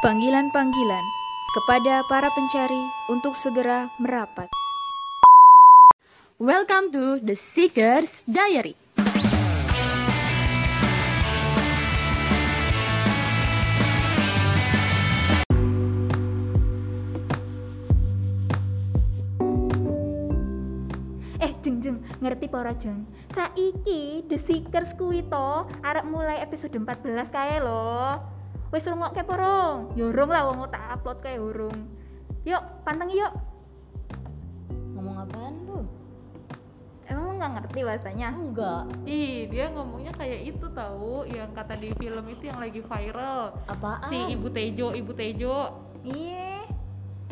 Panggilan-panggilan kepada para pencari untuk segera merapat. Welcome to The Seeker's Diary. Eh jeng jeng ngerti para jeng Saiki The Seekers kuwi to arek mulai episode 14 kae lho Wis rungokke porong Yorong lah wong tak upload kae urung Yuk panteng yuk Ngomong apaan lu? Emang nggak ngerti bahasanya? Enggak. Ih, dia ngomongnya kayak itu tahu yang kata di film itu yang lagi viral. Apaan? Si Ibu Tejo, Ibu Tejo. Iya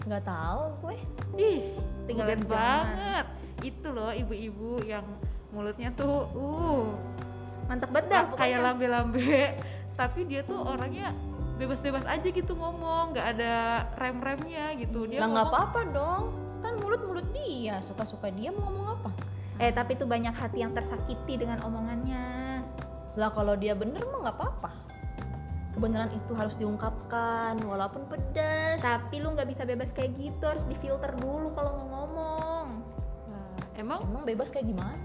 Nggak tahu gue. Ih, zaman. banget. Itu loh ibu-ibu yang mulutnya tuh uh Mantep banget dah kayak lambe-lambe. Tapi dia tuh orangnya bebas-bebas aja gitu ngomong, nggak ada rem-remnya gitu. Dia Lah nggak apa-apa dong. Kan mulut-mulut dia, suka-suka dia mau ngomong apa? Eh tapi tuh banyak hati yang tersakiti dengan omongannya Lah kalau dia bener mah nggak apa-apa. Kebenaran itu harus diungkapkan walaupun pedas. Tapi lu nggak bisa bebas kayak gitu Harus difilter dulu kalau mau ngomong Nah, emang Emang bebas kayak gimana?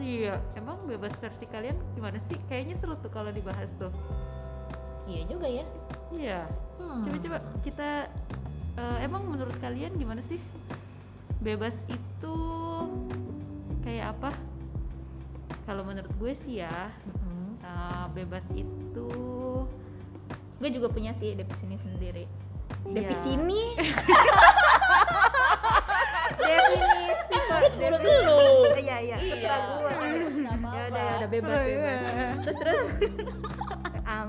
iya, emang bebas versi kalian gimana sih? Kayaknya seru tuh kalau dibahas tuh. Iya juga ya. Iya. Hmm. coba-coba kita eh, emang menurut kalian gimana sih bebas itu kayak apa kalau menurut gue sih ya Mm-mm. eh, bebas itu Gue juga punya sih definisi sendiri Iya. Definisi Definisi kok Menurut definisi. lu. Iya iya terserah gue ya udah ya udah bebas bebas terus terus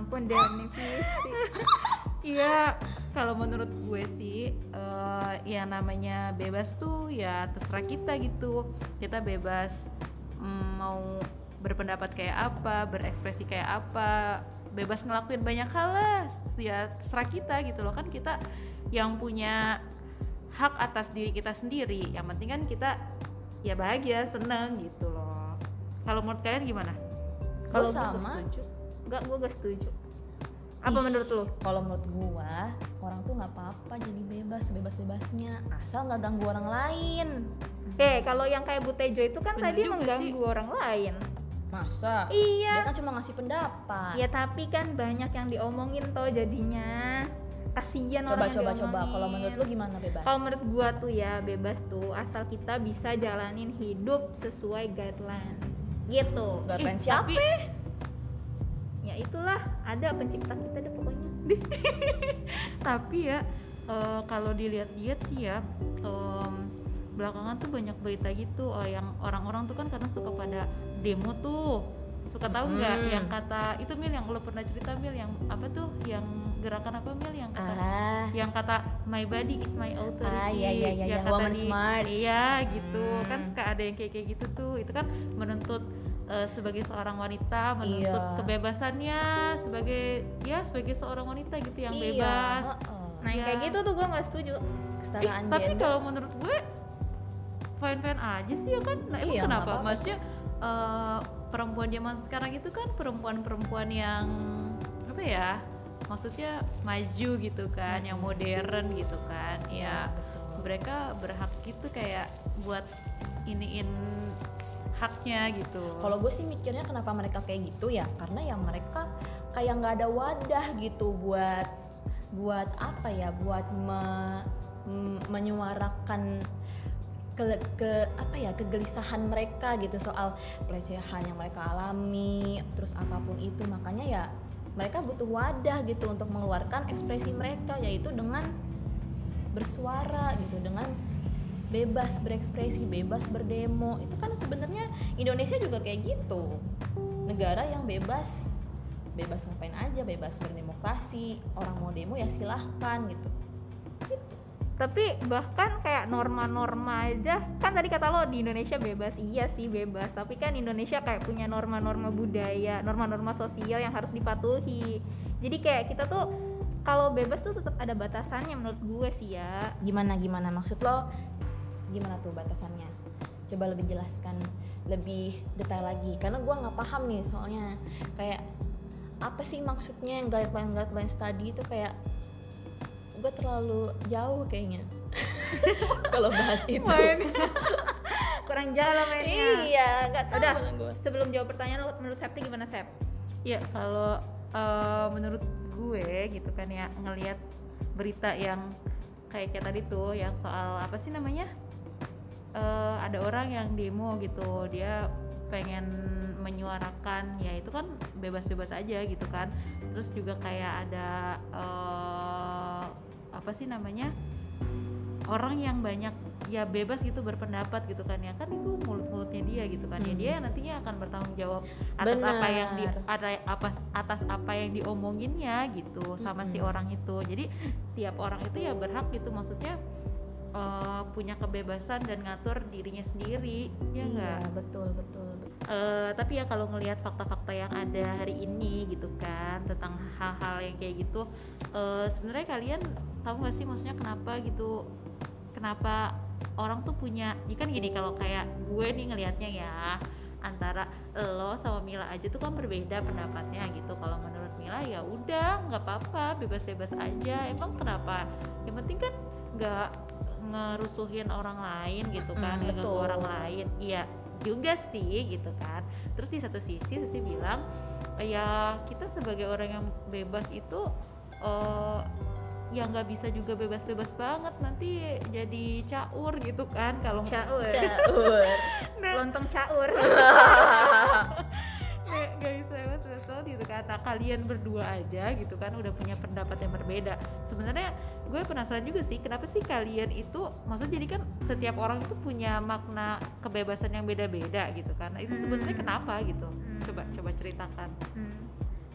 ampun definisi Iya, kalau menurut gue sih eh, yang namanya bebas tuh ya terserah kita gitu. Kita bebas mm, mau berpendapat kayak apa, berekspresi kayak apa, bebas ngelakuin banyak hal lah. Ya terserah kita gitu loh kan kita yang punya hak atas diri kita sendiri. Yang penting kan kita ya bahagia, seneng gitu loh. Kalau menurut kalian gimana? Kalau sama, setuju. Enggak, gue gak setuju. Apa menurut lu? kalau menurut gua orang tuh nggak apa-apa jadi bebas bebas bebasnya asal nggak ganggu orang lain Eh, kalau yang kayak Bu Tejo itu kan Bener tadi mengganggu orang lain. masa dia Iya. kan cuma ngasih pendapat Ya tapi kan banyak yang diomongin toh jadinya. Kasihan coba orang yang coba coba kalau menurut lu gimana bebas Kalau menurut gua tuh ya bebas tuh asal kita bisa jalanin hidup sesuai guidelines. Gitu. guideline Ih, siapa tapi- itulah ada pencipta kita deh pokoknya. tapi ya eh, kalau dilihat-lihat sih ya em, belakangan tuh banyak berita gitu eh, yang orang-orang tuh kan kadang suka pada demo tuh suka tahu nggak Hmm. yang kata itu mil yang lo pernah cerita mil yang apa tuh yang gerakan apa mil yang kata ah yang kata my body is my authority Ah, iya, iya, iya, yang kata woman smart. iya gitu kan Hmm. suka ada yang kayak kayak gitu tuh itu kan menuntut eh, sebagai seorang wanita menuntut Iya. kebebasannya sebagai ya sebagai seorang wanita gitu yang Iya, bebas heeh. Nah, yang Ya. kayak gitu tuh gua nggak setuju. Kesetaraan tapi kalau menurut gue fine fine aja sih ya kan nah emang Iya, kenapa apa-apa maksudnya eh, perempuan zaman sekarang itu kan perempuan-perempuan yang apa ya maksudnya maju gitu kan yang modern gitu kan ya betul. mereka berhak gitu kayak buat iniin haknya gitu. Kalau gue sih mikirnya kenapa mereka kayak gitu ya? Karena yang mereka kayak nggak ada wadah gitu buat buat apa ya? Buat me- menyuarakan ke, ke apa ya? Kegelisahan mereka gitu soal pelecehan yang mereka alami terus apa pun itu. Makanya ya mereka butuh wadah gitu untuk mengeluarkan ekspresi mereka yaitu dengan bersuara gitu dengan bebas berekspresi, bebas berdemo. Itu kan sebenarnya Indonesia juga kayak gitu. Negara yang bebas bebas ngapain aja, bebas berdemokrasi. Orang mau demo ya silahkan gitu. Gitu. Tapi bahkan kayak norma-norma aja kan tadi kata lo di Indonesia bebas iya sih bebas tapi kan Indonesia kayak punya norma-norma budaya norma-norma sosial yang harus dipatuhi jadi kayak kita tuh kalau bebas tuh tetap ada batasannya menurut gue sih ya Gimana gimana maksud lo? Gimana tuh batasannya? Coba lebih jelaskan lebih detail lagi karena gua nggak paham nih soalnya kayak apa sih maksudnya yang guideline guidelines tadi itu kayak gue terlalu jauh kayaknya kalau bahas itu kurang jalan mainnya iya nggak tahu Udah. gue sebelum jawab pertanyaan menurut Septi gimana Sep? Ya kalau eh, menurut gue gitu kan ya ngelihat berita yang kayak kayak tadi tuh yang soal apa sih namanya Eh, ada orang yang demo gitu dia pengen menyuarakan ya itu kan bebas-bebas aja gitu kan terus juga kayak ada eh, apa sih namanya orang yang banyak ya bebas gitu berpendapat gitu kan ya kan itu mulut-mulutnya dia gitu kan ya Hmm. dia nantinya akan bertanggung jawab atas apa yang di apa atas apa yang diomonginnya gitu sama si Mm-mm. orang itu jadi tiap orang itu ya berhak gitu maksudnya eh, punya kebebasan dan ngatur dirinya sendiri ya enggak iya betul betul. Eh, tapi ya kalau ngelihat fakta-fakta yang ada hari ini gitu kan tentang hal-hal yang kayak gitu eh, sebenarnya kalian tahu nggak sih maksudnya kenapa gitu? Kenapa orang tuh punya ya kan gini kalau kayak gue nih ngelihatnya ya antara lo sama Mila aja tuh kan berbeda pendapatnya gitu. Kalau menurut Mila ya udah nggak apa-apa bebas-bebas aja. Emang kenapa? Yang penting kan nggak ngerusuhin orang lain gitu kan Mm, ngeganggu betul. orang lain iya juga sih gitu kan terus di satu sisi Susi bilang ya kita sebagai orang yang bebas itu eh ya nggak bisa juga bebas-bebas banget nanti jadi caur gitu kan kalau Caur. Caur. Lontong caur. nah kalian berdua aja gitu kan udah punya pendapat yang berbeda sebenarnya gue penasaran juga sih kenapa sih kalian itu maksudnya jadi kan setiap orang itu punya makna kebebasan yang beda-beda gitu kan itu sebenarnya Hmm. kenapa gitu Hmm. coba coba ceritakan Hmm.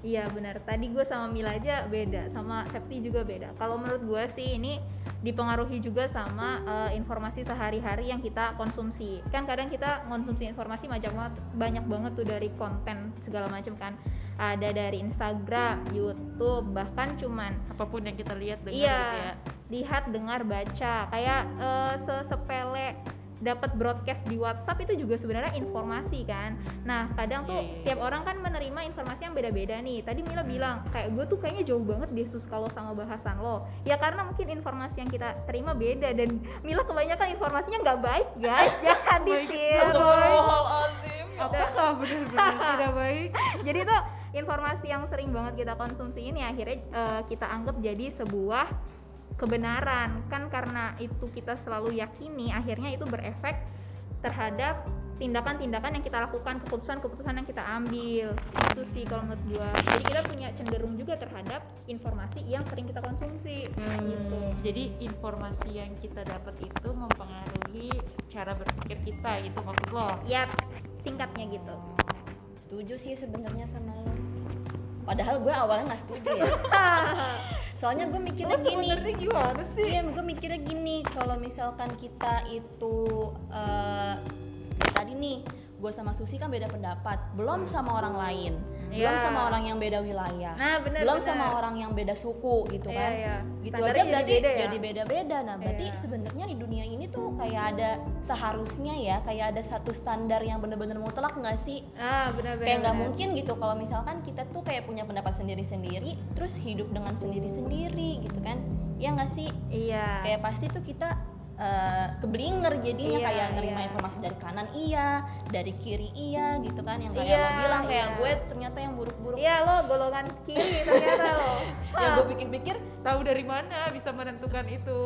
Iya benar. Tadi gue sama Mila aja beda, sama Septi juga beda. Kalau menurut gue sih ini dipengaruhi juga sama eh, informasi sehari-hari yang kita konsumsi. Kan kadang kita konsumsi informasi banyak banget, banyak banget tuh dari konten segala macam kan. Ada dari Instagram, YouTube, bahkan cuman apa pun yang kita lihat dengar Iya. gitu ya lihat, dengar, baca. Kayak eh, sesepele dapat broadcast di WhatsApp itu juga sebenarnya informasi kan. Nah, kadang tuh Iya, iya, tiap orang kan menerima informasi yang beda-beda nih. Tadi Mila Hmm. bilang kayak gue tuh kayaknya jauh banget deh sus kalau sama bahasan lo. Ya karena mungkin informasi yang kita terima beda dan Mila kebanyakan informasinya nggak baik guys. Jangan ditiru. Astagfirullahaladzim ya Allah. apakah benar-benar tidak baik jadi tuh informasi yang sering banget kita konsumsi ini akhirnya eh, kita anggap jadi sebuah kebenaran. Kan karena itu kita selalu yakini akhirnya itu berefek terhadap tindakan-tindakan yang kita lakukan keputusan-keputusan yang kita ambil. Itu sih kalau menurut gua. Jadi kita punya cenderung juga terhadap informasi yang sering kita konsumsi. Gitu. jadi informasi yang kita dapat itu mempengaruhi cara berpikir kita itu maksud lo? Ya singkatnya gitu. Setuju sih sebenarnya sama lo padahal gue awalnya nggak setuju ya. Soalnya gue mikirnya gini. gimana iya gue mikirnya gini. Kalau misalkan kita itu eh, tadi nih gue sama Susi kan beda pendapat. Belum sama orang lain belum Iya. sama orang yang beda wilayah nah benar belum benar. sama orang yang beda suku gitu Iya, kan iya. gitu Standarnya aja jadi berarti beda ya? jadi beda-beda nah berarti Iya. sebenarnya di dunia ini tuh kayak ada seharusnya ya kayak ada satu standar yang bener-bener mutlak nggak sih ah benar benar kayak nggak mungkin gitu kalau misalkan kita tuh kayak punya pendapat sendiri-sendiri terus hidup dengan sendiri-sendiri gitu kan ya nggak sih iya kayak pasti tuh kita eh, keblinger jadinya Iya, kayak nerima iya. informasi dari kanan iya dari kiri iya gitu kan yang kayak Iya, lo bilang kayak iya. gue ternyata yang buruk-buruk Iya lo golongan kiri ternyata lo. ya gue pikir-pikir tahu dari mana bisa menentukan itu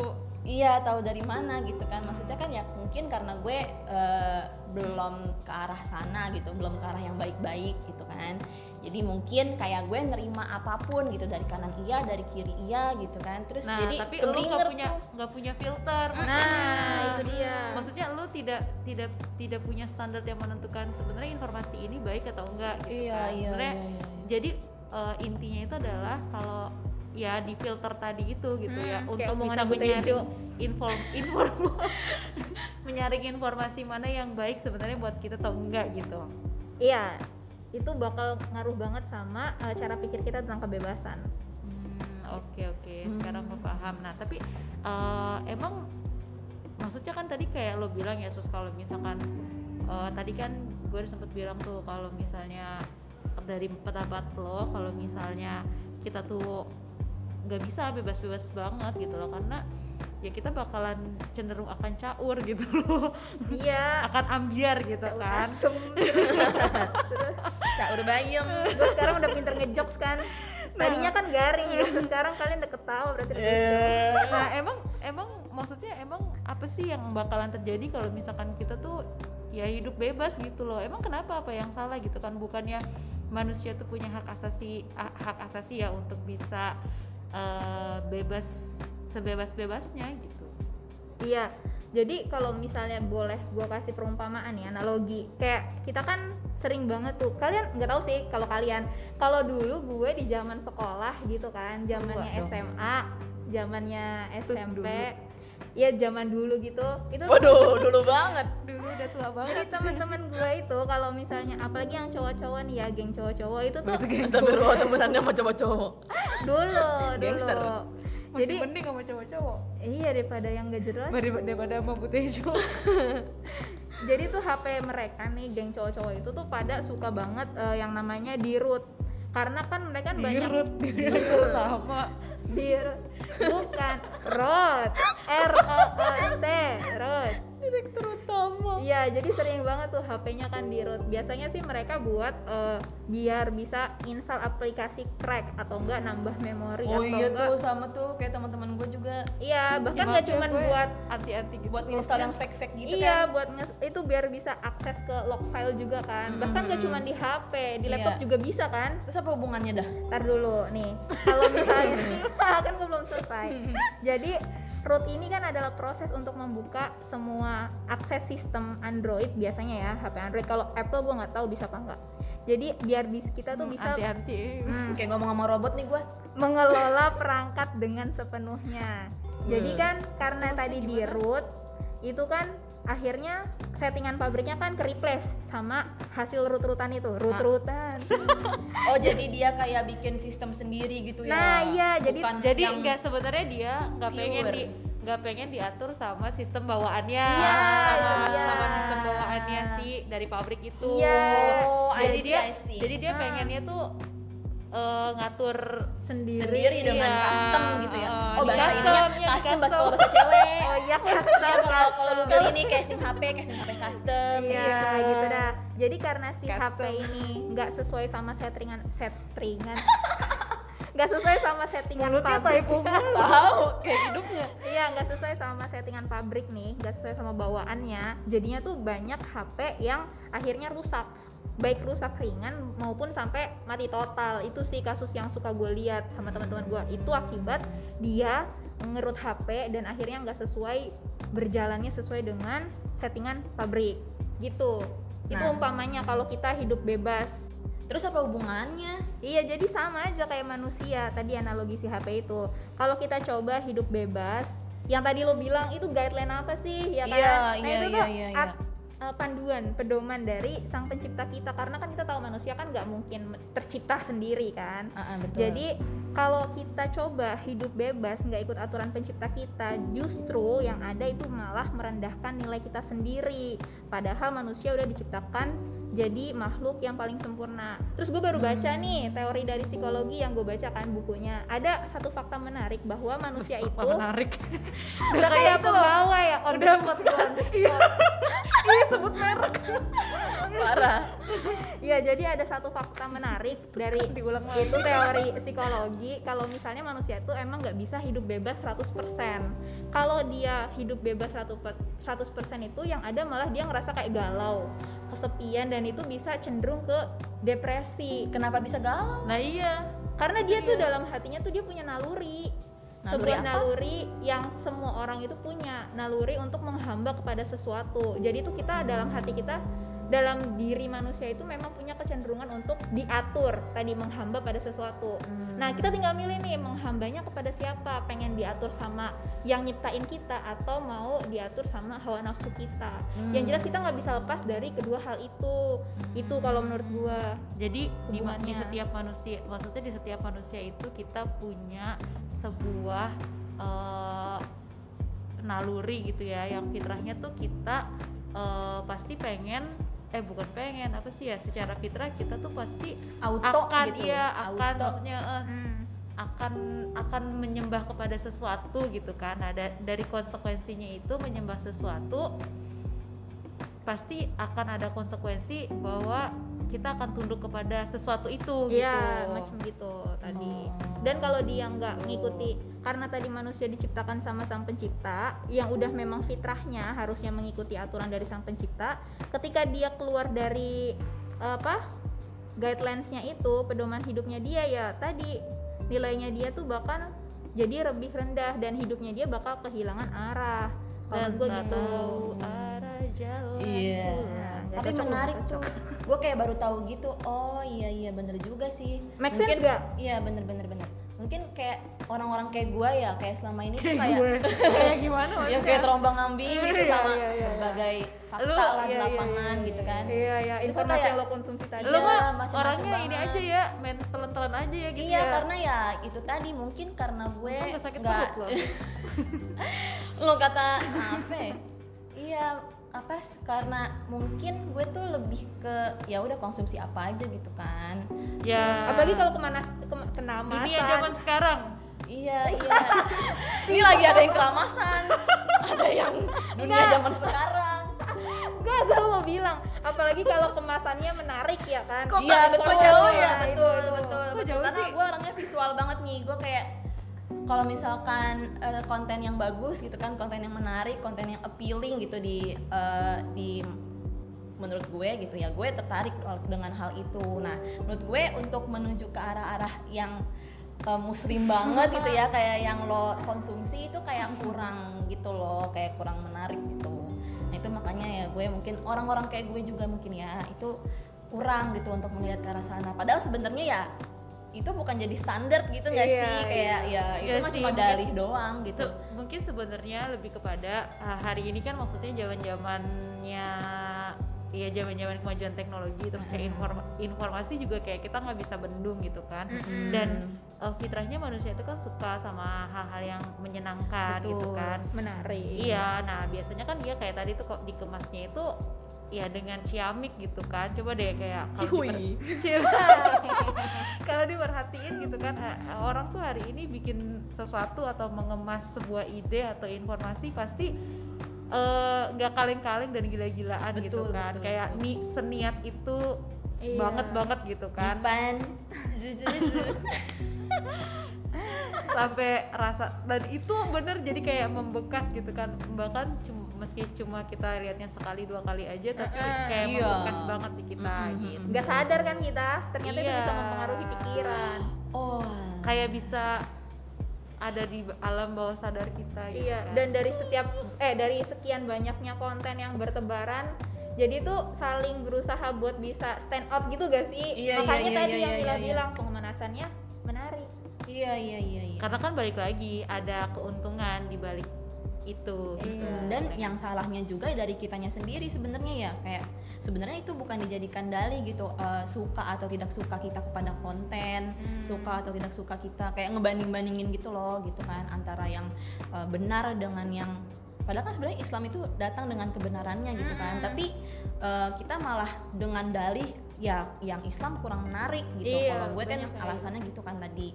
iya tahu dari mana gitu kan maksudnya kan ya mungkin karena gue eh, belum ke arah sana gitu belum ke arah yang baik-baik gitu kan jadi mungkin kayak gue nerima apa pun gitu dari kanan iya dari kiri iya gitu kan terus nah jadi tapi lu nggak punya nggak punya filter Nah makanya. itu dia. maksudnya lu tidak tidak tidak punya standar yang menentukan sebenarnya informasi ini baik atau enggak gitu iya kan iya, sebenarnya iya, iya. jadi eh, intinya itu adalah kalau ya di filter tadi itu gitu ya Hmm, kayak untuk bisa menyaring inform inform menyaring informasi mana yang baik sebenarnya buat kita atau enggak gitu. Iya itu bakal ngaruh banget sama eh, cara pikir kita tentang kebebasan. Hmm, oke oke. Sekarang gue paham. Nah tapi eh, emang maksudnya kan tadi kayak lo bilang ya sus kalau misalkan eh, tadi kan gue sempet bilang tuh kalau misalnya dari pendapat lo kalau misalnya kita tuh nggak bisa bebas-bebas banget gitu loh karena ya kita bakalan cenderung akan caur gitu loh. Iya. Akan ambiar gitu kan. asem. Terus Caur bayem. gue sekarang udah pinter ngejokes kan. Tadinya kan garing gitu sekarang kalian udah ketawa berarti udah lucu. nah emang emang maksudnya emang apa sih yang bakalan terjadi kalau misalkan kita tuh ya hidup bebas gitu loh? Emang kenapa apa yang salah gitu kan? Bukannya manusia tuh punya hak asasi hak asasi ya untuk bisa eh, bebas sebebas-bebasnya gitu Iya, jadi kalau misalnya boleh gue kasih perumpamaan nih, analogi, kayak kita kan sering banget tuh, kalian nggak tahu sih kalau kalian, kalau dulu gue di zaman sekolah gitu kan, zamannya. SMA, zamannya SMP, ya zaman dulu gitu, itu tuh- Waduh, dulu banget. dulu udah tua jadi banget teman-teman gue itu kalau misalnya apalagi yang cowok-cowok nih ya, geng cowok-cowok itu tuh Astagfirullah temenannya sama cowok-cowok. dulu, Gangster. dulu. masih Jadi mending sama cowok-cowok iya daripada yang gak jelas. daripada daripada sama butejo jadi tuh HP mereka nih geng cowok-cowok itu tuh pada suka banget eh, yang namanya di root karena kan mereka kan banyak dirut dirut pertama di bukan. Root R O O T root Direktur utama. iya jadi sering banget tuh HP-nya kan di root. Biasanya sih mereka buat eh, biar bisa install aplikasi crack atau enggak nambah memori Oh atau iya enggak. tuh sama tuh kayak teman-teman gue juga. Iya bahkan nggak cuman buat anti-anti gitu. buat install yang fake-fake gitu iya kan. buat itu biar bisa akses ke log file juga kan. Bahkan gak cuma di HP di laptop Iya. juga bisa kan. Terus apa hubungannya dah? ntar dulu nih. Kalau misalnya kan gue belum selesai. Jadi root ini kan adalah proses untuk membuka semua akses sistem Android biasanya ya HP Android kalau Apple gue nggak tahu bisa apa enggak jadi biar bis kita tuh bisa anti-anti hmm, Kayak ngomong sama robot nih gue. mengelola perangkat dengan sepenuhnya. Jadi Hmm. kan karena tadi di root itu kan akhirnya settingan pabriknya kan ke replace sama hasil root-rootan itu, root-rootan. Oh jadi dia kayak bikin sistem sendiri gitu ya? Nah, iya, jadi- Bukan jadi enggak sebenarnya dia nggak pengen di nggak pengen diatur sama sistem bawaannya Iya, sama, iya. sama sistem bawaannya sih dari pabrik itu Iya. Oh, I jadi see, dia I see. jadi dia Ah. pengennya tuh eh, ngatur sendiri. sendiri dengan Iya. custom gitu ya. Uh, Oh bahasa custom, ininya ya, custom bahasa kalau bahasa cewek. Oh iya Iya, custom. kalau kalau lu beli nih casing HP, casing HP custom. Iya gitu dah. Jadi karena si Custom. HP ini nggak sesuai sama settingan settingan nggak sesuai sama settingan pabrik. Tahu kayak hidupnya. Iya, nggak sesuai sama settingan pabrik nih, nggak sesuai sama bawaannya. Jadinya tuh banyak HP yang akhirnya rusak, baik rusak ringan maupun sampai mati total. Itu sih kasus yang suka gue lihat sama teman-teman gue. Itu akibat dia ngerut HP dan akhirnya nggak sesuai berjalannya sesuai dengan settingan pabrik. Gitu. Itu Nah. umpamanya kalau kita hidup bebas. Terus apa hubungannya? Iya, jadi sama aja kayak manusia. Tadi analogi si HP itu. Kalau kita coba hidup bebas, yang tadi lo bilang itu guideline apa sih? Ya kan? Iya, nah, iya, itu iya, tuh iya, at- eh, panduan, pedoman dari sang pencipta kita. Karena kan kita tahu manusia kan nggak mungkin tercipta sendiri kan. Ah, ah, betul. Jadi kalau kita coba hidup bebas, nggak ikut aturan pencipta kita, justru yang ada itu malah merendahkan nilai kita sendiri. Padahal manusia udah diciptakan jadi makhluk yang paling sempurna. Terus gue baru baca nih teori dari psikologi yang gue baca kan bukunya. Ada satu fakta menarik bahwa manusia Apa itu menarik udah kayak ke bawah ya, on the spot on the spot. iya sebut merek parah. Iya, jadi ada satu fakta menarik dari diulang lagi itu teori psikologi kalau misalnya manusia itu emang nggak bisa hidup bebas 100% kalau dia hidup bebas 100% itu yang ada malah dia ngerasa kayak galau kesepian dan itu bisa cenderung ke depresi. Kenapa bisa galau? nah iya. Karena dia tuh dalam hatinya tuh dia punya naluri. Naluri sebuah apa? naluri yang semua orang itu punya. Naluri untuk menghamba kepada sesuatu. Jadi tuh kita dalam hati kita dalam diri manusia itu memang punya kecenderungan untuk diatur tadi menghamba pada sesuatu. Nah kita tinggal milih nih menghambanya kepada siapa? Pengen diatur sama yang nyiptain kita atau mau diatur sama hawa nafsu kita. Yang jelas kita nggak bisa lepas dari kedua hal itu. Itu kalau menurut gua. Jadi di, di setiap manusia maksudnya di setiap manusia itu kita punya sebuah eh, naluri gitu ya yang fitrahnya tuh kita eh, pasti pengen eh bukan pengen apa sih ya secara fitrah kita tuh pasti Auto akan gitu. iya akan Auto. maksudnya eh, Hmm. akan akan menyembah kepada sesuatu gitu kan nah da- dari konsekuensinya itu menyembah sesuatu pasti akan ada konsekuensi bahwa kita akan tunduk kepada sesuatu itu Iya, gitu macam gitu tadi. Oh, Dan kalau dia nggak gitu. ngikuti karena tadi manusia diciptakan sama sang pencipta yang udah memang fitrahnya harusnya mengikuti aturan dari sang pencipta, ketika dia keluar dari apa? guidelines-nya itu, pedoman hidupnya dia ya tadi nilainya dia tuh bahkan jadi lebih rendah dan hidupnya dia bakal kehilangan arah. Dan gue tak gitu. tahu arah jalan Iya. Nggak Tapi menarik tuh. Gue kayak baru tahu gitu. Oh iya iya bener juga sih. Make sense Mungkin nggak? Iya bener bener bener. Mungkin kayak orang-orang kayak gue ya kayak selama ini tuh kayak kayak gimana yang maksudnya? kayak terombang ambing gitu Iya, sama iya, iya, iya. berbagai fakta Lu, lah di iya, iya, lapangan iya, gitu iya. kan. Iya, iya, Itu informasi kayak- yang lo konsumsi tadi. lu Iya, mah macem-macem orangnya ini banget. aja ya main telan-telan aja ya gitu Iya ya karena ya itu tadi mungkin karena gue nggak sakit nggak perut lo. lo kata apa ya? iya apa karena mungkin gue tuh lebih ke ya udah konsumsi apa aja gitu kan. Ya. Apalagi kalau ke mana kena masan ini ya zaman sekarang. Iya iya. Ini lagi ada yang keramasan ada yang dunia zaman sekarang. Gue gue mau bilang. Apalagi kalau kemasannya menarik ya kan? Iya Kok betul. jauh ya betul itu. betul Kok betul. jauh karena gue orangnya visual banget nih. Gue kayak kalau misalkan eh, konten yang bagus gitu kan konten yang menarik konten yang appealing gitu di eh, di menurut gue gitu ya gue tertarik dengan hal itu. Nah menurut gue untuk menuju ke arah-arah yang eh, muslim banget gitu ya kayak yang lo konsumsi itu kayak kurang gitu loh kayak kurang menarik gitu. Nah itu makanya ya gue mungkin orang-orang kayak gue juga mungkin ya itu kurang gitu untuk melihat ke arah sana. Padahal sebenarnya ya itu bukan jadi standar gitu nggak Iya, sih? kayak ya itu Iya mah sih, cuma dalih doang gitu. Se- mungkin sebenarnya lebih kepada ah, hari ini kan maksudnya zaman zamannya ya zaman zaman kemajuan teknologi terus kayak inform- informasi juga kayak kita nggak bisa bendung gitu kan. Mm-mm. dan eh, fitrahnya manusia itu kan suka sama hal-hal yang menyenangkan gitu Betul. kan. Menarik. Iya nah biasanya kan dia kayak tadi tuh kok dikemasnya itu ya dengan ciamik gitu kan coba deh kayak Cihui. kalau diperhatiin gitu kan eh, orang tuh hari ini bikin sesuatu atau mengemas sebuah ide atau informasi pasti eh, nggak kaleng-kaleng dan gila-gilaan gitu kan betul, kayak betul. ni seniat itu Iya. banget banget gitu kan Ipan sampai rasa dan itu bener jadi kayak membekas gitu kan bahkan cum- meski cuma kita lihatnya sekali dua kali aja tapi Mm-mm. kayak Iya. membekas banget di kita Mm-mm. gitu nggak sadar kan kita ternyata itu Iya. bisa mempengaruhi pikiran oh kayak bisa ada di alam bawah sadar kita gitu iya kan. dan dari setiap eh dari sekian banyaknya konten yang bertebaran jadi tuh saling berusaha buat bisa stand out gitu gak sih Iya, makanya iya, iya, tadi iya, yang iya, Mila iya. bilang pengemasannya menarik iya iya iya iya karena kan balik lagi ada keuntungan di balik itu gitu. Iya. dan yang salahnya juga dari kitanya sendiri sebenarnya ya kayak sebenarnya itu bukan dijadikan dalih gitu eh, suka atau tidak suka kita kepada konten Hmm. suka atau tidak suka kita kayak ngebanding bandingin gitu loh gitu kan antara yang eh, benar dengan yang padahal kan sebenarnya Islam itu datang dengan kebenarannya gitu kan Hmm. tapi eh, kita malah dengan dalih ya yang Islam kurang menarik gitu Iya, kalau gue kan alasannya gitu kan tadi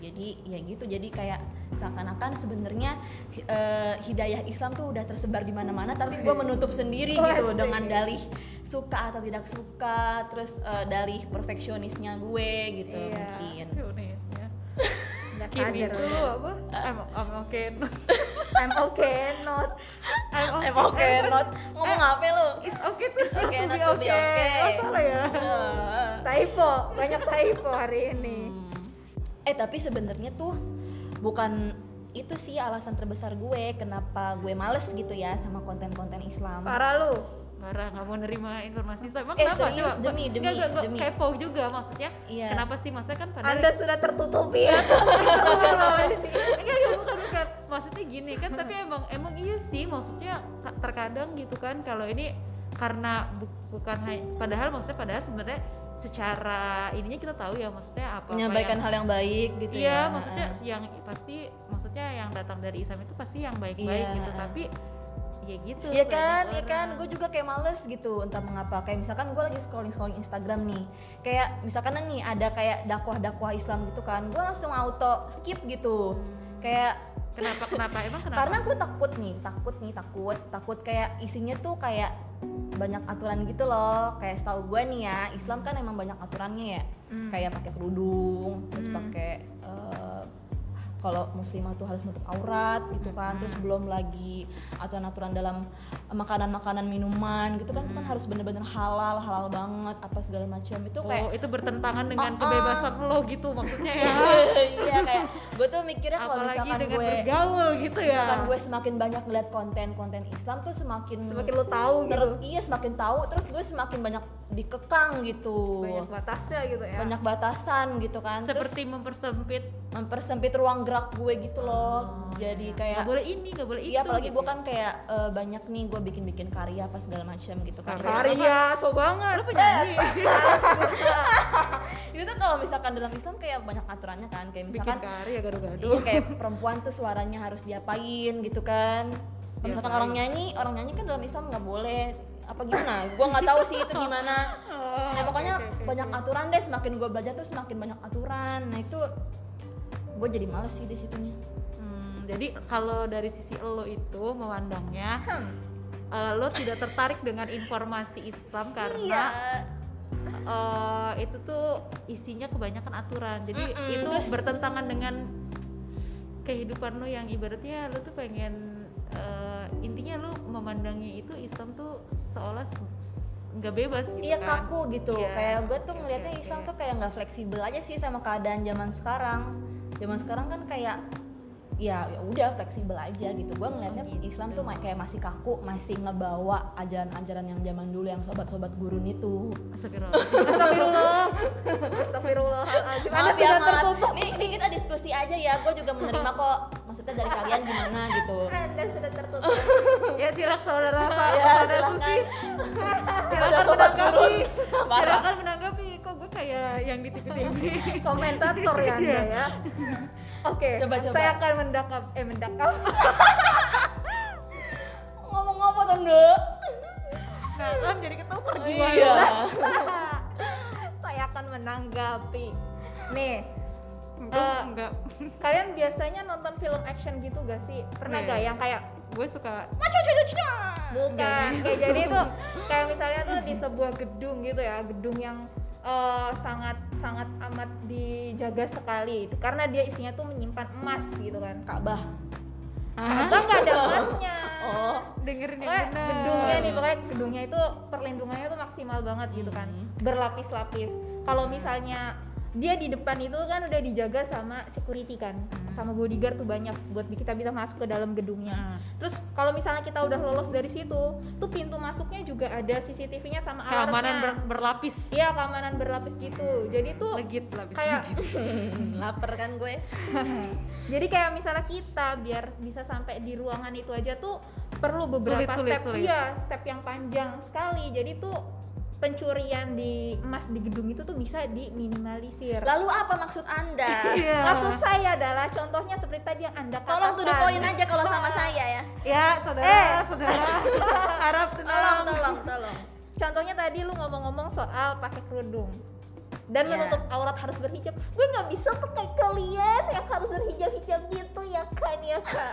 jadi ya gitu jadi kayak seakan-akan sebenarnya eh, hidayah Islam tuh udah tersebar di mana-mana tapi gue menutup sendiri Oh, gitu asik. dengan dalih suka atau tidak suka terus eh, dalih perfeksionisnya gue gitu Iya. mungkin nggak Kim sadar itu apa? I'm, I'm okay. I'm okay not I'm okay. em oke not ngomong apa lo It's okay to not be to be okay. okay. Oh, salah ya. Eh. typo banyak typo hari ini Hmm. Eh tapi sebenarnya tuh bukan itu sih alasan terbesar gue kenapa gue males gitu ya sama konten-konten Islam. parah lu Parah nggak mau nerima informasi itu. Emang Eh, kenapa? serius, Coba, demi, demi, nggak, gua demi. kepo juga maksudnya. Iya. Kenapa sih? Maksudnya kan padahal anda sudah tertutupi ya enggak enggak bukan bukan maksudnya gini kan tapi emang emang iya sih maksudnya ka- terkadang gitu kan kalau ini karena bu- bukan hanya padahal maksudnya padahal sebenarnya secara ininya kita tahu ya maksudnya apa Menyampaikan hal yang baik gitu iya ya. maksudnya yang pasti maksudnya yang datang dari Islam itu pasti yang baik-baik Iya. gitu tapi ya gitu Iya banyak kan, iya orang. kan, gue juga kayak males gitu entah mengapa. Kayak misalkan gue lagi scrolling scrolling Instagram nih, kayak misalkan nih ada kayak dakwah-dakwah Islam gitu kan, gue langsung auto skip gitu, kayak kenapa kenapa? Emang kenapa? Karena gue takut nih, takut nih, takut, takut kayak isinya tuh kayak banyak aturan gitu loh, kayak setahu gue nih ya, Islam kan emang banyak aturannya ya, Hmm. kayak pakai kerudung, terus Hmm. pakai eh, kalau muslimah tuh harus menutup aurat gitu kan. Terus belum lagi aturan-aturan dalam makanan-makanan minuman gitu kan itu kan harus bener-bener halal halal banget apa segala macam. Itu kayak oh itu bertentangan dengan ah. kebebasan lo gitu maksudnya ya. Iya kayak gue tuh mikirnya kalau misalkan dengan gue bergaul gitu ya. misalkan gue semakin banyak ngeliat konten-konten Islam tuh semakin Semakin lo tahu gitu. iya semakin tahu terus gue semakin banyak dikekang gitu. Banyak batasnya gitu ya. banyak batasan gitu kan Terus seperti mempersempit. Mempersempit ruang gerak gue gitu loh. Jadi kayak nggak boleh ini nggak boleh itu Iya apalagi gitu. gue kan kayak eh, banyak nih gue bikin-bikin karya apa segala macam gitu kan. Kan- Karya, so banget. Lu penyanyi. itu tuh kalau misalkan dalam Islam kayak banyak aturannya kan kayak bikin misalkan karya gaduh-gaduh iya kayak perempuan tuh suaranya harus diapain gitu kan. Kalau misalkan Diapain? orang nyanyi, orang nyanyi kan dalam Islam nggak boleh apa gimana? Gue nggak tahu sih itu gimana. Oh, Nah pokoknya oke, oke, oke. banyak aturan deh. Semakin gue belajar tuh semakin banyak aturan. Nah itu gue jadi males sih di situnya. Hmm, jadi kalau dari sisi lo itu memandangnya Hmm. Eh, lo tidak tertarik dengan informasi Islam karena Iya. eh, itu tuh isinya kebanyakan aturan jadi Mm-mm, itu terus- bertentangan dengan kehidupan lo yang ibaratnya lo tuh pengen eh, intinya lo memandangnya itu Islam tuh seolah nggak bebas gitu Iya kan kaku gitu. Iya, kayak gue tuh ngelihatnya Islam oke. tuh kayak nggak fleksibel aja sih sama keadaan zaman sekarang. Zaman sekarang kan kayak ya ya udah fleksibel aja gitu. Gue ngelihatnya gitu. Islam tuh kayak masih kaku, masih ngebawa ajaran-ajaran yang zaman dulu yang sobat-sobat gurun itu. Astagfirullah. Astagfirullah. Astagfirullahaladzim. Anda Maaf ya, sudah maaf. tertutup. Nih, nih kita diskusi aja ya. Gue juga menerima kok. Maksudnya dari kalian gimana gitu. Anda sudah tertutup. ya silakan saudara Ya, saudara. Susi silakan menanggapi silakan menanggapi kok gue kayak yang di TV-TV Komentator ya Anda ya. Oke, Coba, coba. saya akan mendakap eh mendakap. Ngomong apa tuh, Nduk? nah kan jadi ketuker Iya. saya akan menanggapi. Nih, enggak Eh, enggak kalian biasanya nonton film action gitu gak sih? Pernah Nih. gak yang kayak gue suka bukan kayak jadi tuh kayak misalnya tuh di sebuah gedung gitu ya, gedung yang eh, sangat sangat amat dijaga sekali karena dia isinya tuh menyimpan emas gitu kan. Ka'bah. Kagak nggak ada emasnya. Oh. dengerin yang benar gedungnya nih pokoknya gedungnya itu perlindungannya tuh maksimal banget gitu kan Hmm. berlapis-lapis kalau misalnya dia di depan itu kan udah dijaga sama security kan. Sama bodyguard tuh banyak buat kita bisa masuk ke dalam gedungnya. Hmm. terus kalau misalnya kita udah lolos dari situ tuh pintu masuknya juga ada CCTV-nya sama keamanan alarmnya ber- berlapis. Iya keamanan berlapis gitu. Jadi tuh legit lapis. kayak Laper kan gue. jadi kayak misalnya kita biar bisa sampai di ruangan itu aja tuh perlu beberapa Sulit, sulit, step. sulit. iya step yang panjang sekali. Jadi tuh pencurian di emas di gedung itu tuh bisa diminimalisir Lalu apa maksud Anda? Iya. maksud saya adalah contohnya seperti tadi yang anda katakan Tolong to the point aja kalau sama saya ya. ya saudara Eh. saudara harap tenang Tolong, tolong, tolong. contohnya tadi lu ngomong-ngomong soal pakai kerudung dan Iya. menutup aurat harus berhijab gue nggak bisa tuh kayak kalian yang harus berhijab-hijab gitu ya kan ya kak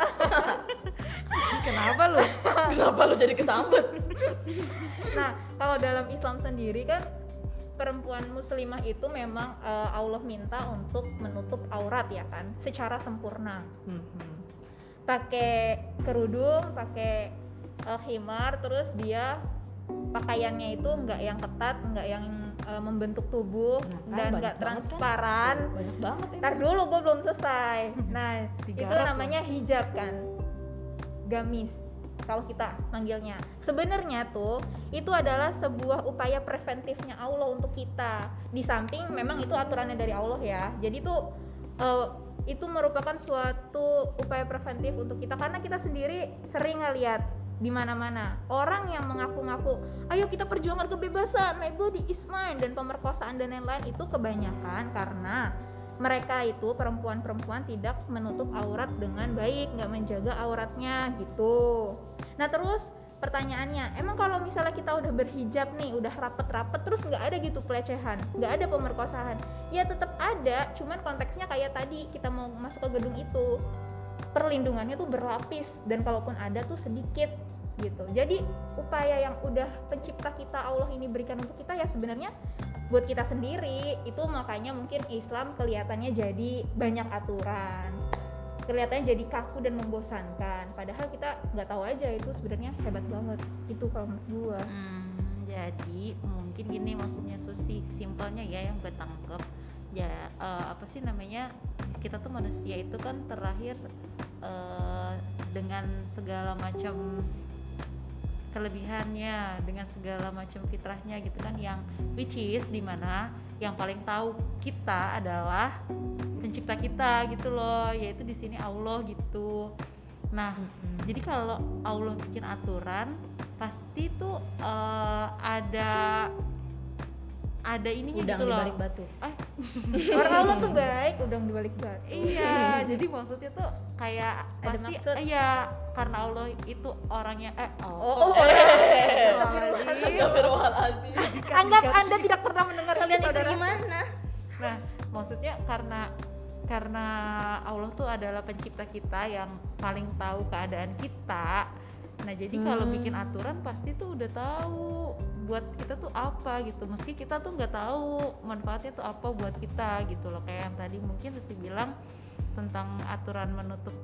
kenapa lu Kenapa lu jadi kesambet? Nah, kalau dalam Islam sendiri kan perempuan muslimah itu memang eh, Allah minta untuk menutup aurat ya kan, secara sempurna. Pakai kerudung, pakai eh, khimar, terus dia pakaiannya itu nggak yang ketat, nggak yang eh, membentuk tubuh Nah, kan dan nggak kan. transparan. Banyak banget ya. Ntar dulu gue belum selesai. Nah, itu Arab namanya hijab kan. Gamis kalau kita manggilnya. Sebenarnya tuh itu adalah sebuah upaya preventifnya Allah untuk kita. Di samping memang itu aturannya dari Allah ya. Jadi tuh eh, itu merupakan suatu upaya preventif untuk kita karena kita sendiri sering ngeliat di mana-mana. Orang yang mengaku-ngaku ayo kita perjuangkan kebebasan. My body is mine. Dan pemerkosaan dan lain-lain itu kebanyakan karena mereka itu perempuan-perempuan tidak menutup aurat dengan baik nggak menjaga auratnya gitu. Nah terus pertanyaannya emang kalau misalnya kita udah berhijab nih udah rapet-rapet terus nggak ada gitu pelecehan nggak ada pemerkosaan? Ya tetap ada cuman konteksnya kayak tadi kita mau masuk ke gedung itu. Perlindungannya tuh berlapis dan kalaupun ada tuh sedikit gitu. Jadi upaya yang udah pencipta kita Allah ini berikan untuk kita ya sebenarnya buat kita sendiri. Itu makanya mungkin Islam kelihatannya jadi banyak aturan. Kelihatannya jadi kaku dan membosankan. Padahal kita nggak tahu aja itu sebenarnya hebat banget. Itu kalau menurut gua. Hmm, jadi mungkin gini maksudnya Susi. Simpelnya ya yang gue tangkep. Ya eh, apa sih namanya? Kita tuh manusia itu kan terlahir eh, dengan segala macam kelebihannya dengan segala macam fitrahnya gitu kan yang which is di mana yang paling tahu kita adalah pencipta kita gitu loh yaitu di sini Allah gitu. Nah jadi kalau Allah bikin aturan pasti tuh eh, ada ada ininya udang gitu di loh. balik batu. Eh. Orang Allah tuh baik udah dibalik batu. Iya jadi maksudnya tuh kayak Ada pasti maksud. iya karena Allah itu orangnya eh oh, oh, Astagfirullahaladzim. Anggap anda tidak pernah mendengar kalian itu gimana? Nah, maksudnya karena karena Allah tuh adalah pencipta kita yang paling tahu keadaan kita. Nah, jadi kalau Hmm. bikin aturan pasti tuh udah tahu buat kita tuh apa gitu. Meski kita tuh nggak tahu manfaatnya tuh apa buat kita gitu loh. Kayak yang tadi mungkin Susti bilang tentang aturan menutup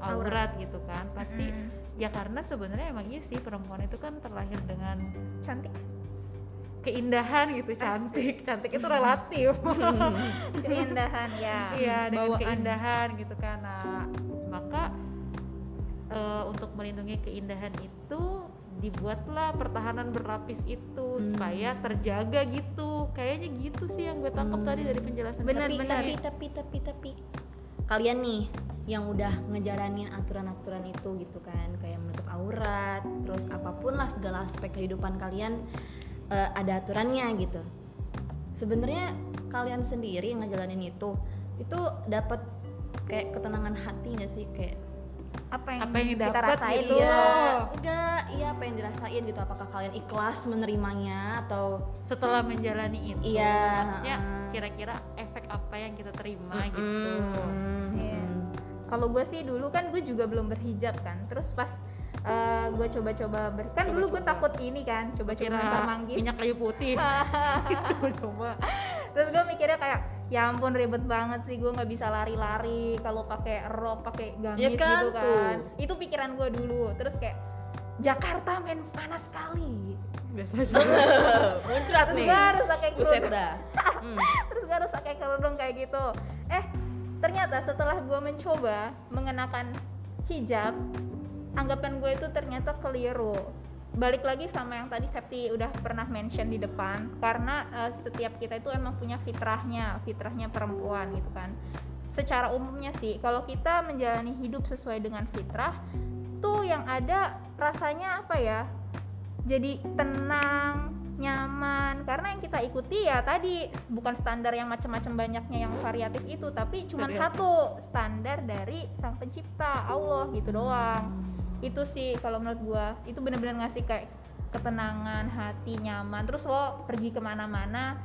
aurat gitu kan. Pasti Mm. ya karena sebenarnya emang iya sih perempuan itu kan terlahir dengan cantik keindahan gitu, cantik. Cantik itu relatif. keindahan ya iya dengan Bawaan. keindahan gitu kan nah maka eh, untuk melindungi keindahan itu dibuatlah pertahanan berlapis itu Hmm. supaya terjaga gitu kayaknya gitu sih yang gue tangkap Hmm. tadi dari penjelasan Bener, tapi, bener. tapi tapi tapi tapi kalian nih yang udah ngejalanin aturan-aturan itu gitu kan kayak menutup aurat terus apa pun lah segala aspek kehidupan kalian eh, ada aturannya gitu sebenarnya kalian sendiri yang ngejalanin itu itu dapat kayak ketenangan hati nggak sih kayak apa yang, Apa yang kita dapet rasain gitu. tuh iya enggak iya apa yang dirasain gitu. Apakah kalian ikhlas menerimanya atau setelah menjalani itu Iya, maksudnya kira-kira efek apa yang kita terima gitu? Mm, Iya. mm. kalau gue sih dulu kan gue juga belum berhijab kan. Terus pas eh, gue coba-coba ber kan dulu gue takut ini kan coba-coba manggis. minyak kayu putih. Coba-coba terus gue mikirnya kayak ya ampun ribet banget sih gue nggak bisa lari-lari kalau pakai rok pakai gamis Ya kan, gitu kan. Tuh. itu pikiran gue dulu. Terus kayak Jakarta men panas sekali. Biasa aja. Muncrat terus nih. gue harus pakai kerudung. Hmm. terus gue harus pakai kerudung kayak gitu. Eh ternyata setelah gue mencoba mengenakan hijab anggapan gue itu ternyata keliru balik lagi sama yang tadi Septi udah pernah mention di depan karena eh, setiap kita itu emang punya fitrahnya fitrahnya perempuan gitu kan. Secara umumnya sih kalau kita menjalani hidup sesuai dengan fitrah tuh yang ada rasanya apa ya? Jadi tenang nyaman karena yang kita ikuti ya tadi bukan standar yang macam-macam banyaknya yang variatif itu tapi cuma satu standar dari sang pencipta Allah gitu doang itu sih kalau menurut gua itu bener-bener ngasih kayak ketenangan hati nyaman. Terus lo pergi ke mana-mana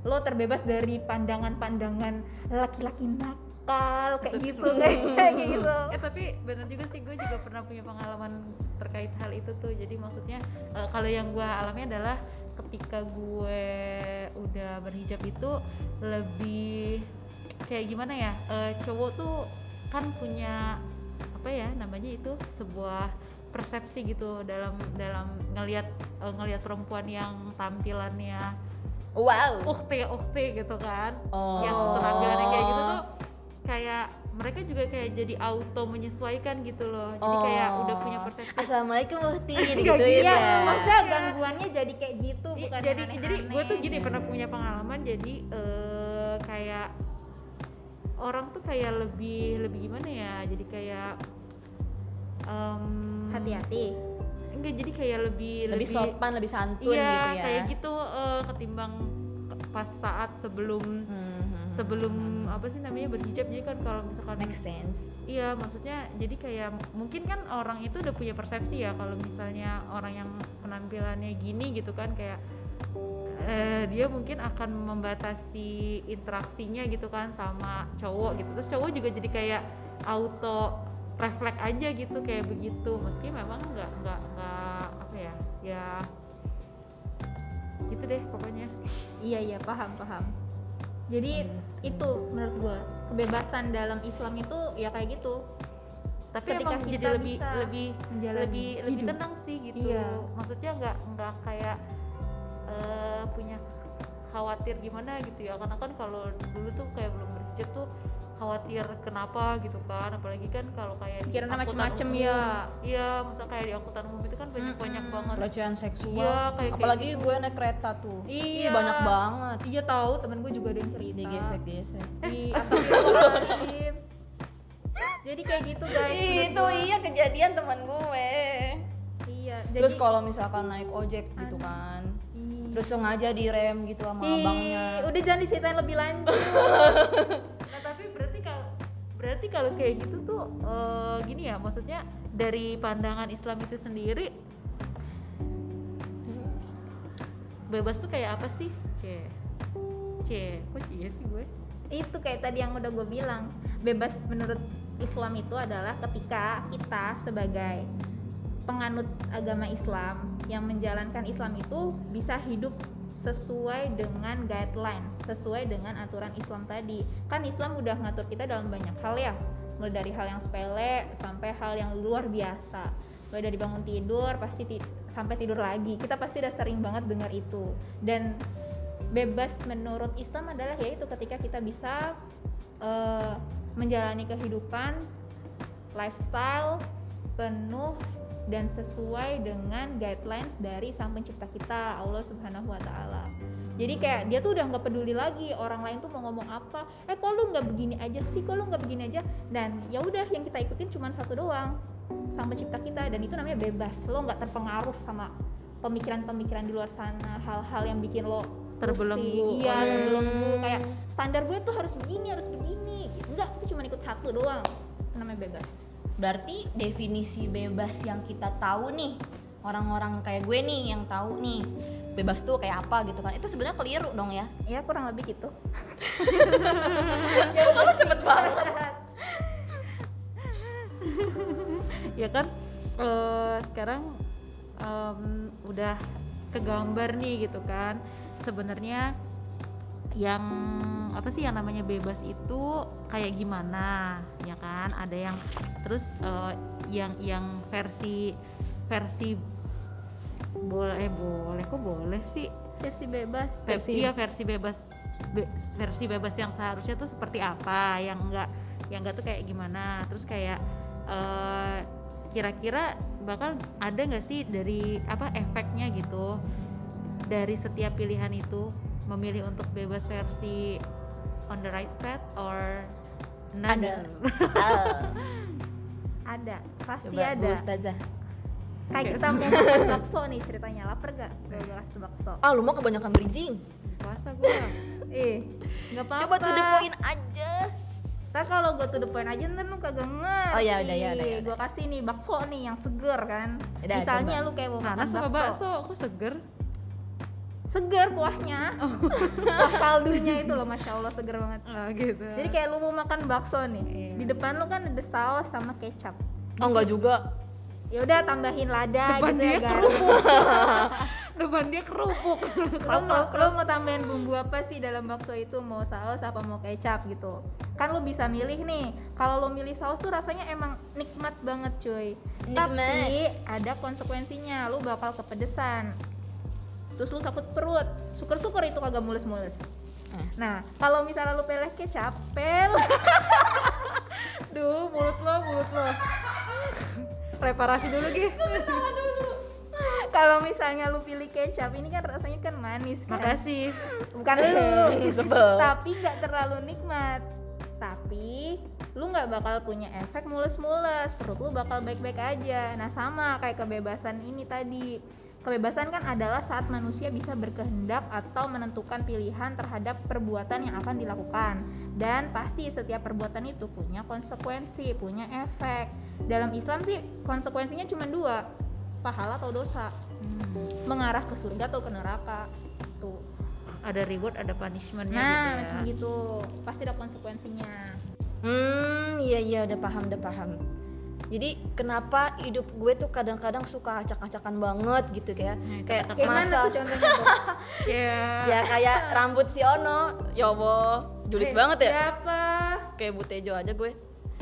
lo terbebas dari pandangan-pandangan laki-laki nakal kayak gitu kayak gitu. Eh tapi bener juga sih gue juga pernah punya pengalaman terkait hal itu tuh. Jadi maksudnya eh, kalau yang gue alami adalah ketika gue udah berhijab itu lebih kayak gimana ya eh, cowok tuh kan punya apa ya namanya itu sebuah persepsi gitu dalam dalam ngelihat eh, ngelihat perempuan yang tampilannya wow. ukti ukti gitu kan. Oh. Yang penampilannya kayak gitu tuh kayak mereka juga kayak jadi auto menyesuaikan gitu loh. Jadi kayak Oh. udah punya persepsi. Assalamualaikum Muhti gitu. Iya, ya maksudnya gangguannya jadi kayak gitu, bukan jadi yang jadi gue tuh gini pernah punya pengalaman jadi eh, kayak orang tuh kayak lebih lebih gimana ya jadi kayak em, hati-hati. enggak jadi kayak lebih lebih sopan lebih santun iya gitu ya kayak gitu eh, ketimbang ke- pas saat sebelum Hmm, hmm, hmm. sebelum apa sih namanya berhijab jadi kan kalau misalkan make sense Iya, maksudnya jadi kayak mungkin kan orang itu udah punya persepsi ya kalau misalnya orang yang penampilannya gini gitu kan kayak eh, dia mungkin akan membatasi interaksinya gitu kan sama cowok gitu. Terus cowok juga jadi kayak auto refleks aja gitu kayak begitu. Meski memang nggak nggak nggak apa ya ya gitu deh pokoknya. iya iya paham paham jadi itu menurut gua kebebasan dalam Islam itu ya kayak gitu Tapi Ketika emang kita jadi lebih lebih lebih lebih hidup. tenang sih gitu Iya. maksudnya nggak nggak kayak eh, punya khawatir gimana gitu ya karena kan kalau dulu tuh kayak belum berhijab tuh khawatir kenapa gitu kan apalagi kan kalau kayak macem-macem umum, ya. iya misal kayak di angkutan umum itu kan banyak banyak Mm-mm. banget pelecehan seksual Iya, kayak- kayak apalagi gitu. gue naik kereta tuh Iya. Ih, banyak banget iya tahu temen gue juga ada yang cerita digesek-gesek Ih, astagfirullahaladzim. jadi kayak gitu guys itu gua. iya kejadian teman gue iya jadi terus kalau misalkan naik ojek gitu kan. Terus sengaja direm gitu sama Ih, abangnya. udah jangan diceritain lebih lanjut. Nah tapi berarti kalau berarti kalau kayak gitu tuh eh, gini ya maksudnya dari pandangan Islam itu sendiri bebas tuh kayak apa sih? C c kok cie sih gue? Itu kayak tadi yang udah gue bilang bebas menurut Islam itu adalah ketika kita sebagai penganut agama Islam yang menjalankan Islam itu bisa hidup sesuai dengan guidelines, sesuai dengan aturan Islam tadi. Kan Islam udah ngatur kita dalam banyak hal ya, mulai dari hal yang sepele sampai hal yang luar biasa. Mulai dari bangun tidur pasti ti- sampai tidur lagi. Kita pasti udah sering banget dengar itu. Dan bebas menurut Islam adalah yaitu ketika kita bisa eh, menjalani kehidupan lifestyle penuh dan sesuai dengan guidelines dari sang pencipta kita Allah Subhanahu wa taala. Jadi kayak dia tuh udah nggak peduli lagi orang lain tuh mau ngomong apa. Eh kok lu nggak begini aja sih? Kok lu nggak begini aja? Dan ya udah yang kita ikutin cuma satu doang sang pencipta kita dan itu namanya bebas. Lo nggak terpengaruh sama pemikiran-pemikiran di luar sana, hal-hal yang bikin lo Terbelenggu. Iya, oleh- terbelenggu kayak standar gue tuh harus begini, harus begini. Enggak, itu cuma ikut satu doang. Itu namanya bebas. Berarti definisi bebas yang kita tahu nih orang-orang kayak gue nih yang tahu nih bebas tuh kayak apa gitu kan. Itu sebenarnya keliru dong ya. Ya kurang lebih gitu. ya kamu cepet banget? Ya kan eh, sekarang em, udah kegambar nih gitu kan. Sebenarnya yang apa sih yang namanya bebas itu kayak gimana ya kan? Ada yang terus eh, yang yang versi versi boleh boleh kok boleh sih? Versi bebas. Ve- Versi- iya versi bebas be- versi bebas yang seharusnya tuh seperti apa yang enggak yang enggak tuh kayak gimana. Terus kayak eh, kira-kira bakal ada nggak sih dari apa efeknya gitu dari setiap pilihan itu memilih untuk bebas versi on the right path or another Ada, pasti coba Bu ada. Ustazah Kayak kita mau makan bakso nih ceritanya. Lapar gak? Gue kasih bakso. ah lu mau kebanyakan bridging puasa gue Eh, nggak apa-apa. coba tuh the point aja Ntar kalau gue tuh the point aja ntar lu kagak ngerti. Oh, ya udah, ya udah, ya. Gue kasih nih bakso nih yang seger kan. Yaudah, Misalnya coba. lu kayak mau makan bakso. bakso kok seger Seger kuahnya. Kuah kaldunya itu loh, masya Allah seger banget. ah gitu Jadi kayak lu mau makan bakso nih, Iya. di depan lu kan ada saus sama kecap. oh enggak juga Ya udah tambahin lada depan gitu dia ya guys. kerupuk depan dia kerupuk Lu mau, lu mau tambahin bumbu apa sih dalam bakso itu? Mau saus apa mau kecap gitu? Kan lu bisa milih nih. Kalau lu milih saus tuh rasanya emang nikmat banget cuy. Nikmat. Tapi ada konsekuensinya, lu bakal kepedesan. Terus lu sakit perut. Syukur-syukur itu kagak mules-mules. Eh. Nah, kalau misalnya lu pilih kecap, pel Duh, mulut lo, mulut lo. Reparasi dulu, Gi. kalau misalnya lu pilih kecap ini kan rasanya kan manis kan Makasih. bukan lu tapi nggak terlalu nikmat tapi lu nggak bakal punya efek mules-mules perut lu bakal baik-baik aja nah sama kayak kebebasan ini tadi Kebebasan kan adalah saat manusia bisa berkehendak atau menentukan pilihan terhadap perbuatan yang akan dilakukan. Dan pasti setiap perbuatan itu punya konsekuensi, punya efek. Dalam Islam sih konsekuensinya cuma dua, pahala atau dosa. Mengarah ke surga atau ke neraka. Tuh. ada reward ada punishmentnya Nah, gitu ya. macam gitu. Pasti ada konsekuensinya. Hmm, iya iya udah paham udah paham. Jadi kenapa hidup gue tuh kadang-kadang suka acak-acakan banget gitu kayak Hmm, kayak masa tuh contohnya tuh? ya ya kayak rambut si Ono, ya Allah, julid Eh, banget ya. Siapa? Kayak Butejo aja gue.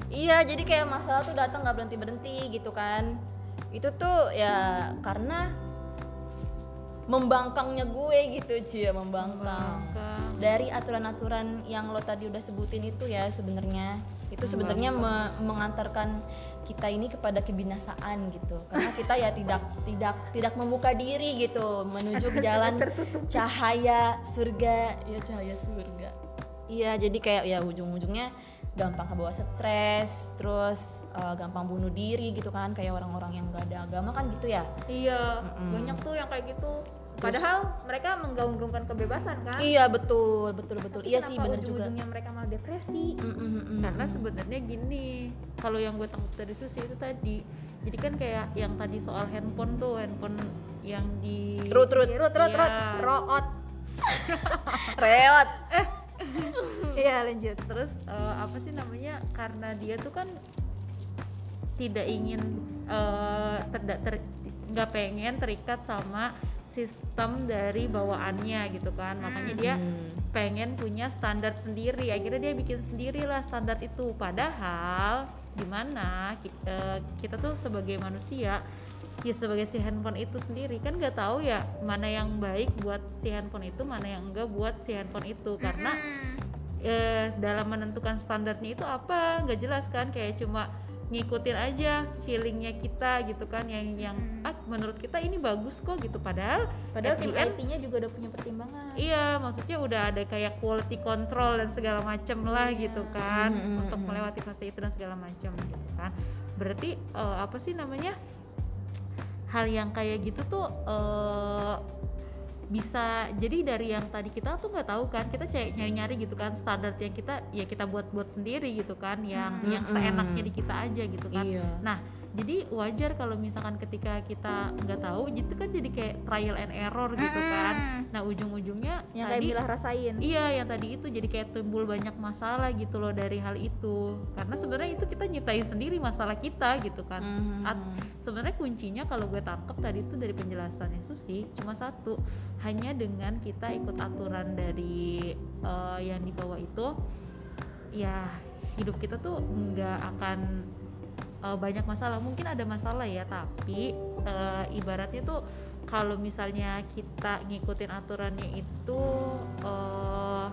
Iya, jadi kayak masalah tuh datang nggak berhenti berhenti gitu kan. Itu tuh ya karena membangkangnya gue gitu cia membangkang. Membangkang. Dari aturan-aturan yang lo tadi udah sebutin itu ya sebenarnya. Itu sebenarnya me- mengantarkan kita ini kepada kebinasaan gitu. Karena kita ya tidak tidak tidak membuka diri gitu menuju ke jalan cahaya surga. Ya cahaya surga. Iya jadi kayak ya ujung-ujungnya gampang kebawa stres terus eh, gampang bunuh diri gitu kan kayak orang-orang yang gak ada agama kan gitu ya Iya, Mm-mm. banyak tuh yang kayak gitu. Padahal mereka menggaung-gaungkan kebebasan kan? iya betul betul betul Tapi iya sih bener juga ujung-ujungnya mereka malah depresi. Mm, mm, mm, mm. karena sebenarnya gini kalau yang gue tangkap dari Susi itu tadi jadi kan kayak yang tadi soal handphone tuh handphone yang di Rut, rut. Rut, rut, rut, Iya. root. Reot. Iya, lanjut. terus eh, apa sih namanya? Karena dia tuh kan tidak ingin terda- ter- nggak pengen terikat sama sistem dari bawaannya gitu kan. Makanya dia Hmm. pengen punya standar sendiri. Akhirnya dia bikin sendiri lah standar itu. Padahal di mana ki- eh, kita tuh sebagai manusia ya sebagai si handphone itu sendiri kan nggak tahu ya mana yang baik buat si handphone itu mana yang enggak buat si handphone itu. Karena eh, dalam menentukan standarnya itu apa nggak jelas kan kayak cuma ngikutin aja feelingnya kita gitu kan yang yang ah menurut kita ini bagus kok gitu padahal Padahal tim IT-nya juga udah punya pertimbangan. Iya, maksudnya udah ada kayak quality control dan segala macam lah gitu kan Mm, mm, untuk mm. melewati fase itu dan segala macam gitu kan. Berarti eh, apa sih namanya? Hal yang kayak gitu tuh eh, bisa jadi dari yang tadi kita tuh nggak tahu kan kita cari nyari-nyari gitu kan standar yang kita ya kita buat-buat sendiri gitu kan yang Hmm. yang seenaknya di kita aja gitu kan Iya. nah jadi wajar kalau misalkan ketika kita nggak tahu gitu kan jadi kayak trial and error gitu kan Mm-mm. nah ujung-ujungnya Yang tadi Mila rasain. iya yang tadi itu jadi kayak timbul banyak masalah gitu loh dari hal itu karena sebenarnya itu kita nyiptain sendiri masalah kita gitu kan. At- sebenarnya kuncinya kalau gue tangkep tadi itu dari penjelasannya Susi cuma satu hanya dengan kita ikut aturan dari eh, yang dibawa itu ya hidup kita tuh nggak akan eh, banyak masalah mungkin ada masalah ya tapi eh, ibaratnya tuh kalau misalnya kita ngikutin aturannya itu eh,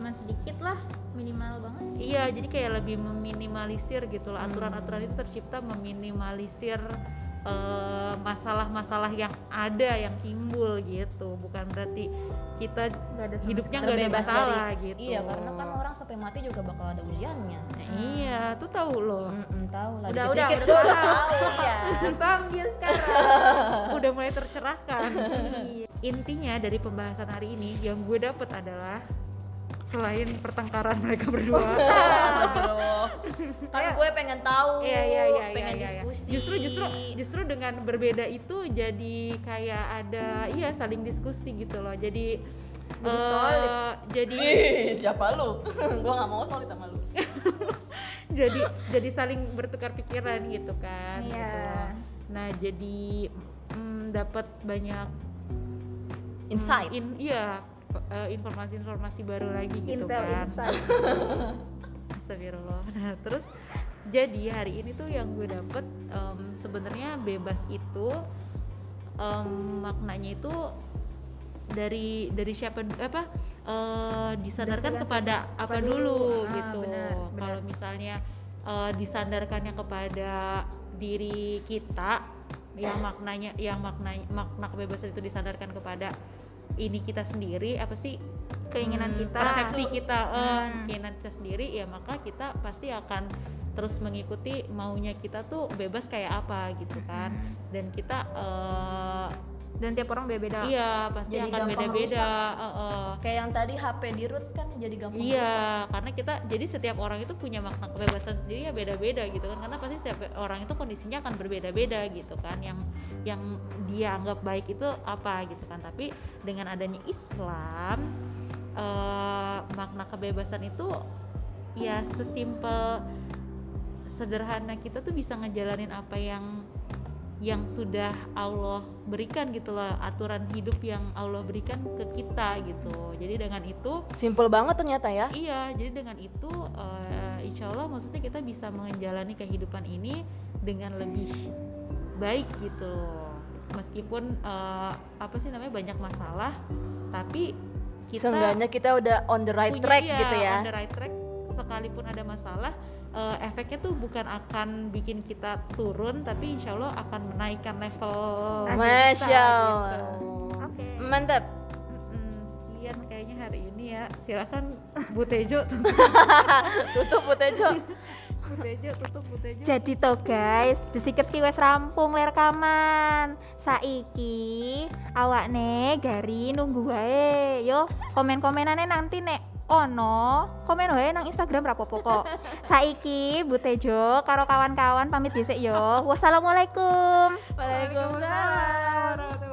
Cuman sedikit lah, minimal banget. Iya, jadi kayak lebih meminimalisir gitu loh. Aturan-aturan itu tercipta meminimalisir masalah-masalah yang ada yang timbul gitu. Bukan berarti kita Gak ada hidupnya nggak ada masalah dari- gitu. Iya, karena kan orang sampai mati juga bakal ada ujiannya. Nah, iya, tuh tahu loh. Mm-mm, tahu lah. Udah, udah, udah tahu iya. Paham dia sekarang. Udah mulai tercerahkan. Iya. Intinya dari pembahasan hari ini yang gue dapet adalah selain pertengkaran mereka berdua. Astagfirullah. kan gue pengen tahu, Iya iya iya pengen iya, iya. diskusi. Justru justru justru dengan berbeda itu jadi kayak ada iya saling diskusi gitu loh. Jadi eh, solid. jadi Ih, siapa lu? gue nggak mau solid sama lu. jadi jadi saling bertukar pikiran gitu kan. Iya. gitu loh. Nah, jadi mm, dapat banyak mm, Insight. in, iya eh, informasi-informasi baru lagi gitu Intel kan. Astagfirullah. Nah, terus jadi hari ini tuh yang gue dapet em, sebenarnya bebas itu em, maknanya itu dari dari siapa apa eh, disandarkan kepada apa apa dulu, dulu. Ah, gitu. Kalau misalnya eh, disandarkannya kepada diri kita yang maknanya yang maknanya makna kebebasan itu disandarkan kepada ini kita sendiri apa sih Keinginan Hmm, kita. persepsi kita eh, Hmm. keinginan kita sendiri ya maka kita pasti akan terus mengikuti maunya kita tuh bebas kayak apa gitu kan Hmm. dan kita eh, dan tiap orang beda-beda iya pasti Jadi akan beda-beda Heeh. kayak yang tadi HP di root kan jadi gampang rusak. Iya, karena kita jadi setiap orang itu punya makna kebebasan sendiri ya beda-beda gitu kan. Karena pasti setiap orang itu kondisinya akan berbeda-beda gitu kan. Yang yang dia anggap baik itu apa gitu kan. Tapi dengan adanya Islam eh, makna kebebasan itu ya sesimpel sederhana kita tuh bisa ngejalanin apa yang yang sudah Allah berikan gitu loh aturan hidup yang Allah berikan ke kita gitu jadi dengan itu Simple banget ternyata ya. Iya, jadi dengan itu eh, insya Allah maksudnya kita bisa menjalani kehidupan ini dengan lebih baik gitu loh. Meskipun eh, apa sih namanya banyak masalah, tapi kita Seenggaknya kita udah on the right punya- track iya, gitu ya. on the right track. Sekalipun ada masalah, eh, efeknya tuh bukan akan bikin kita turun, tapi insya Allah akan menaikkan level. kita, Masya gitu. Allah. oke Mantap. Mm-mm, sekian kayaknya hari ini ya. Silakan Bu Tejo Tutup Bu Tejo. Bu Tejo tutup Bu Tejo. Jadi to guys, The Seekers ki wis rampung ler rekaman. Saiki awakne gari nunggu wae. Yo, komen-komenane nanti nek ono, komen wae nang Instagram rapopo kok. Saiki Bu Tejo karo kawan-kawan pamit dhisik yo. Wassalamualaikum. Waalaikumsalam.